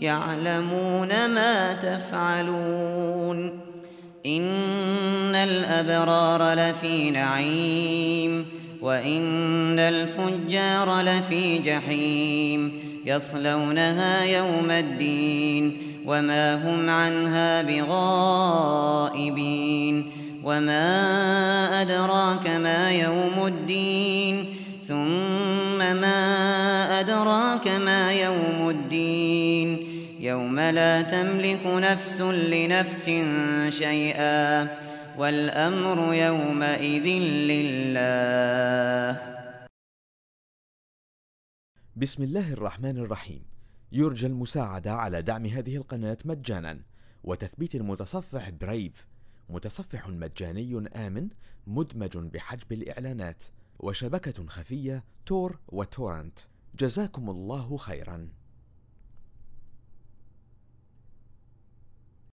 يعلمون ما تفعلون إن الأبرار لفي نعيم وإن الفجار لفي جحيم يصلونها يوم الدين وما هم عنها بغائبين وما أدراك ما يوم الدين ثم ما أدراك ما يوم الدين يوم لا تملك نفس لنفس شيئا والأمر يومئذ لله. بسم الله الرحمن الرحيم. يرجى المساعدة على دعم هذه القناة مجانا وتثبيت المتصفح برايف متصفح مجاني آمن مدمج بحجب الإعلانات وشبكة خفية تور وتورنت. جزاكم الله خيرا.